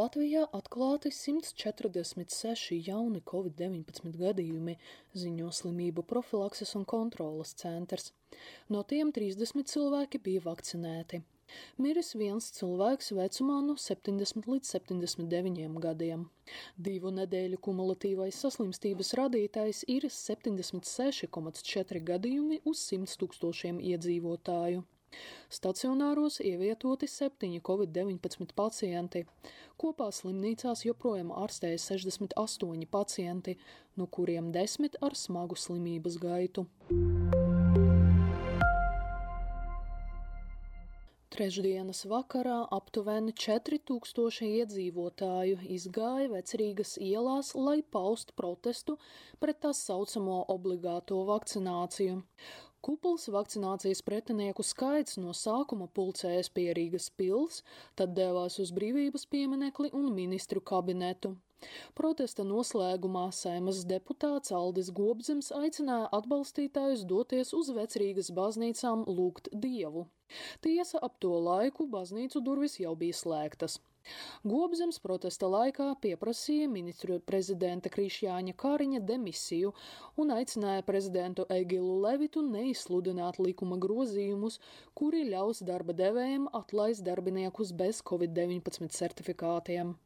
Latvijā atklāti 146 jauni covid-19 gadījumi, ziņo slimību profilakses un kontrolas centrs. No tiem 30 cilvēki bija vakcinēti. Miris viens cilvēks vecumā no 70 līdz 79 gadiem. Divu nedēļu kumulatīvais saslimstības rādītājs ir 76,4 gadījumi uz 100 tūkstošiem iedzīvotāju. Stacionāros ievietoti septiņi covid-19 pacienti. Kopā slimnīcās joprojām ārstējas 68 pacienti, no kuriem 10 ar smagu slimības gaitu. Trešdienas vakarā aptuveni 4000 iedzīvotāju izgāja vecrīgas ielās, lai paustu protestu pret tā saucamo obligāto vakcināciju. Kupls vakcinācijas pretinieku skaits no sākuma pulcējas pie Rīgas pils, tad devās uz brīvības pieminekli un ministru kabinetu. Protesta noslēgumā saimas deputāts Aldis Gobzems aicināja atbalstītājus doties uz vecrīgas baznīcām lūgt dievu. Tiesa ap to laiku baznīcu durvis jau bija slēgtas. Gobzems protesta laikā pieprasīja ministru prezidenta Krišjāņa Kāriņa demisiju un aicināja prezidentu Egilu Levitu neizsludināt likuma grozījumus, kuri ļaus darba devējiem atlaist darbiniekus bez Covid-19 certifikātiem.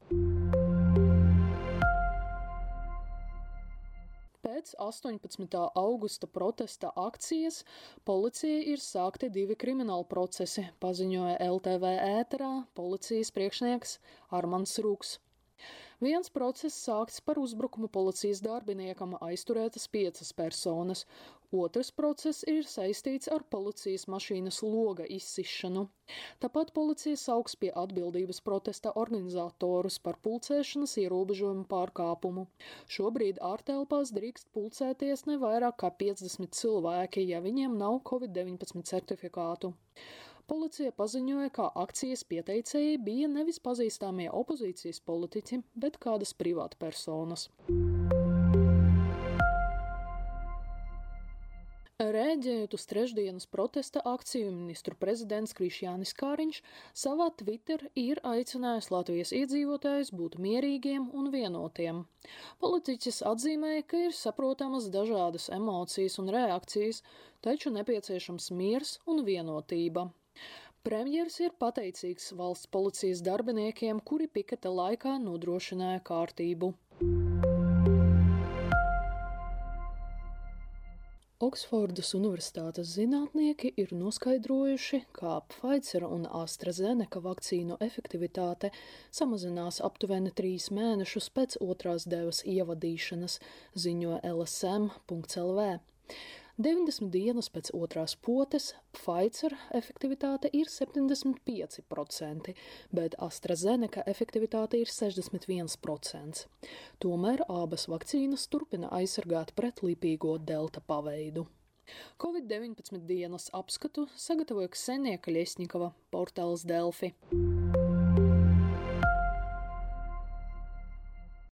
Pēc 18. augusta protesta akcijas policija ir sākti divi krimināli procesi, paziņoja LTV ēterā policijas priekšnieks Armans Rūks. Viens process sākts par uzbrukumu policijas darbiniekam, aizturētas piecas personas. Otrs process ir saistīts ar policijas mašīnas loga izsišanu. Tāpat policija sauks pie atbildības protesta organizatorus par pulcēšanas ierobežojumu pārkāpumu. Šobrīd ārtelpās drīkst pulcēties ne vairāk kā 50 cilvēki, ja viņiem nav Covid-19 certifikātu. Policija paziņoja, ka akcijas pieteicēji bija nevis pazīstamie opozīcijas politiķi, bet kādas privātpersonas. Rēģējot uz trešdienas protesta akciju, ministru prezidents Krišjānis Kāriņš savā Twitter ir aicinājis Latvijas iedzīvotājus būt mierīgiem un vienotiem. Politiķis atzīmēja, ka ir saprotamas dažādas emocijas un reakcijas, taču nepieciešams miers un vienotība. Premjers ir pateicīgs valsts policijas darbiniekiem, kuri piketa laikā nodrošināja kārtību. Oksfordas Universitātes zinātnieki ir noskaidrojuši, ka Pfizer un AstraZeneca vakcīnu efektivitāte samazinās aptuveni trīs mēnešus pēc otrās devas ievadīšanas, ziņo LSM.CLV. 90 dienas pēc otrās potes Pfizer efektivitāte ir 75%, bet AstraZeneca efektivitāte ir 61%. Tomēr abas vakcīnas turpina aizsargāt pret lipīgo delta paveidu. Covid-19 dienas apskatu sagatavoja Ksenija Kaļiesņikava, portāls Delfi.